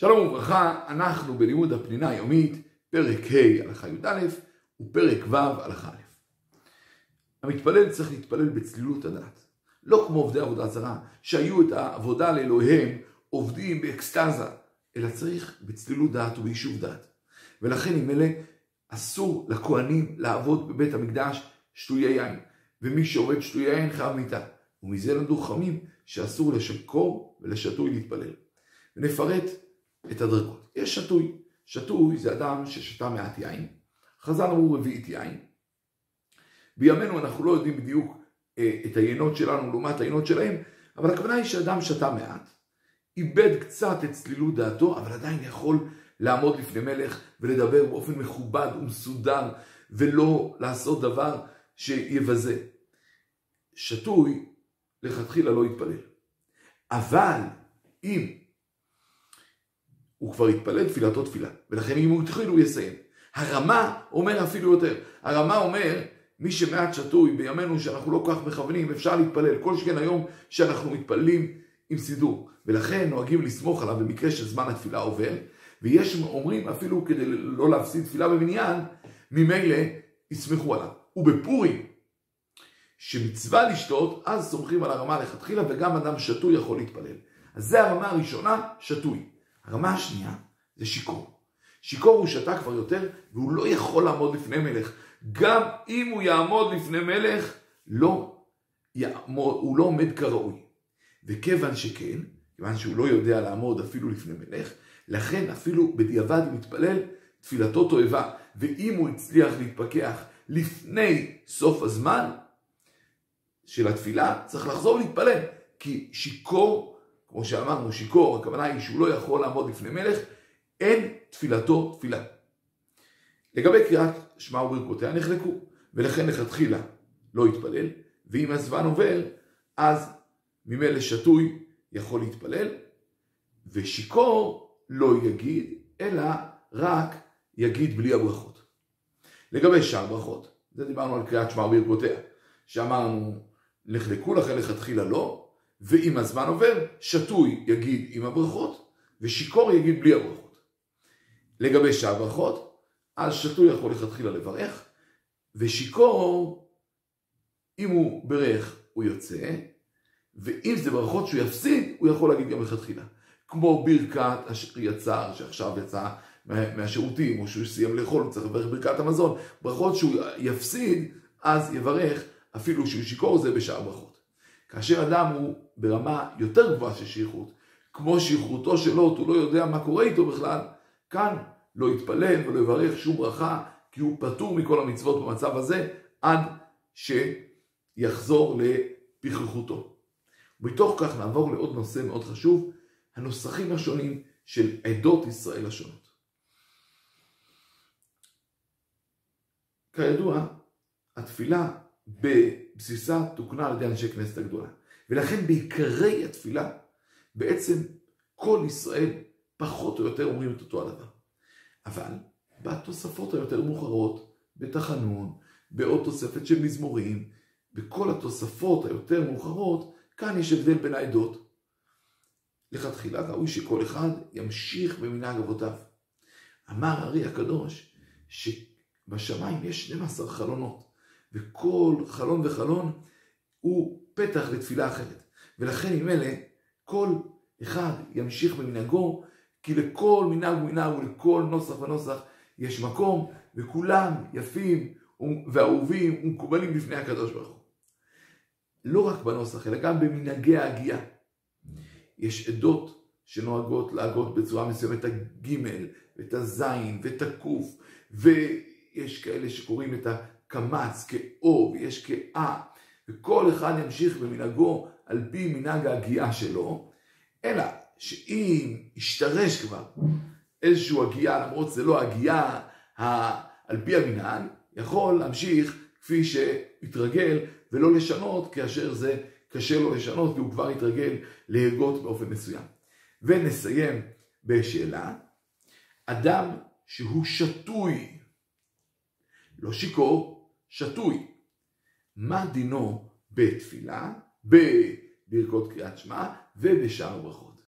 שלום וברכה, אנחנו בלימוד הפנינה היומית, פרק ה' הלכה י"א ופרק ו' הלכה א'. המתפלל צריך להתפלל בצלילות הדעת. לא כמו עובדי עבודה זרה, שהיו את העבודה לאלוהיהם עובדים באקסטזה, אלא צריך בצלילות דעת וביישוב דעת. ולכן עם אלה אסור לכהנים לעבוד בבית המקדש שטויי יין, ומי שעובד שטויי יין חייב מיתה. ומזה למדו חכמים שאסור לשקור ולשתוי להתפלל. ונפרט את הדרגות. יש שתוי. שתוי זה אדם ששתה מעט יין. חז"ל אמרו רביעית יין. בימינו אנחנו לא יודעים בדיוק אה, את היינות שלנו לעומת היינות שלהם, אבל הכוונה היא שאדם שתה מעט, איבד קצת את צלילות דעתו, אבל עדיין יכול לעמוד לפני מלך ולדבר באופן מכובד ומסודר, ולא לעשות דבר שיבזה. שתוי לכתחילה לא יתפלל. אבל אם הוא כבר התפלל תפילתו תפילה, ולכן אם הוא התחיל הוא יסיים. הרמה אומר אפילו יותר, הרמה אומר מי שמעט שתוי בימינו שאנחנו לא כל כך מכוונים אפשר להתפלל, כל שכן היום שאנחנו מתפללים עם סידור, ולכן נוהגים לסמוך עליו במקרה שזמן התפילה עובר, ויש אומרים אפילו כדי לא להפסיד תפילה במניין, ממילא יסמכו עליו. ובפורים, שמצווה לשתות, אז סומכים על הרמה לכתחילה, וגם אדם שתוי יכול להתפלל. אז זה הרמה הראשונה, שתוי. הרמה השנייה זה שיכור. שיכור הוא שתה כבר יותר, והוא לא יכול לעמוד לפני מלך. גם אם הוא יעמוד לפני מלך, לא יעמוד, הוא לא עומד כראוי. וכיוון שכן, כיוון שהוא לא יודע לעמוד אפילו לפני מלך, לכן אפילו בדיעבד הוא מתפלל, תפילתו תועבה. ואם הוא הצליח להתפכח לפני סוף הזמן של התפילה, צריך לחזור להתפלל. כי שיכור כמו שאמרנו, שיכור, הכוונה היא שהוא לא יכול לעמוד לפני מלך, אין תפילתו תפילה. לגבי קריאת שמע וברכותיה נחלקו, ולכן לכתחילה לא יתפלל, ואם הזמן עובר, אז ממילא שתוי יכול להתפלל, ושיכור לא יגיד, אלא רק יגיד בלי הברכות. לגבי שאר ברכות, זה דיברנו על קריאת שמע וברכותיה, שאמרנו נחלקו לכן לכתחילה לא, ואם הזמן עובר, שתוי יגיד עם הברכות, ושיכור יגיד בלי הברכות. לגבי שאר ברכות, אז שתוי יכול לכתחילה לברך, ושיכור, אם הוא ברך, הוא יוצא, ואם זה ברכות שהוא יפסיד, הוא יכול להגיד גם לכתחילה. כמו ברכת אשר יצר, שעכשיו יצא מהשירותים, או שהוא סיים לאכול, הוא צריך לברך ברכת המזון. ברכות שהוא יפסיד, אז יברך, אפילו שהוא שיכור זה בשאר ברכות. כאשר אדם הוא ברמה יותר גבוהה של שייכות, כמו שייכותו שלו, הוא לא יודע מה קורה איתו בכלל, כאן לא יתפלל ולא יברך שום ברכה, כי הוא פטור מכל המצוות במצב הזה, עד שיחזור לפכחותו. מתוך כך נעבור לעוד נושא מאוד חשוב, הנוסחים השונים של עדות ישראל השונות. כידוע, התפילה בבסיסה תוקנה על ידי אנשי כנסת הגדולה. ולכן בעיקרי התפילה, בעצם כל ישראל פחות או יותר אומרים את אותו הדבר. אבל בתוספות היותר מאוחרות, בתחנון, בעוד תוספת של מזמורים, בכל התוספות היותר מאוחרות, כאן יש הבדל בין העדות. לכתחילה ראוי שכל אחד ימשיך במנהג אבותיו. אמר הארי הקדוש שבשמיים יש 12 חלונות. וכל חלון וחלון הוא פתח לתפילה אחרת. ולכן עם אלה, כל אחד ימשיך במנהגו, כי לכל מנהג ומנהג ולכל נוסח ונוסח יש מקום, וכולם יפים ואהובים ומקובלים בפני הקדוש ברוך הוא. לא רק בנוסח, אלא גם במנהגי ההגייה. יש עדות שנוהגות להגות בצורה מסוימת את הגימל, ואת הזין, ואת הקוף, ויש כאלה שקוראים את קמץ, כאו, ויש כאה, וכל אחד ימשיך במנהגו על פי מנהג ההגייה שלו, אלא שאם ישתרש כבר איזשהו הגייה, למרות שזה לא הגייה על פי המנהג, יכול להמשיך כפי שהתרגל ולא לשנות כאשר זה קשה לו לשנות כי הוא כבר התרגל להגות באופן מסוים. ונסיים בשאלה, אדם שהוא שתוי, לא שיכור, שתוי. מה דינו בתפילה, בברכות קריאת שמע ובשאר ברכות?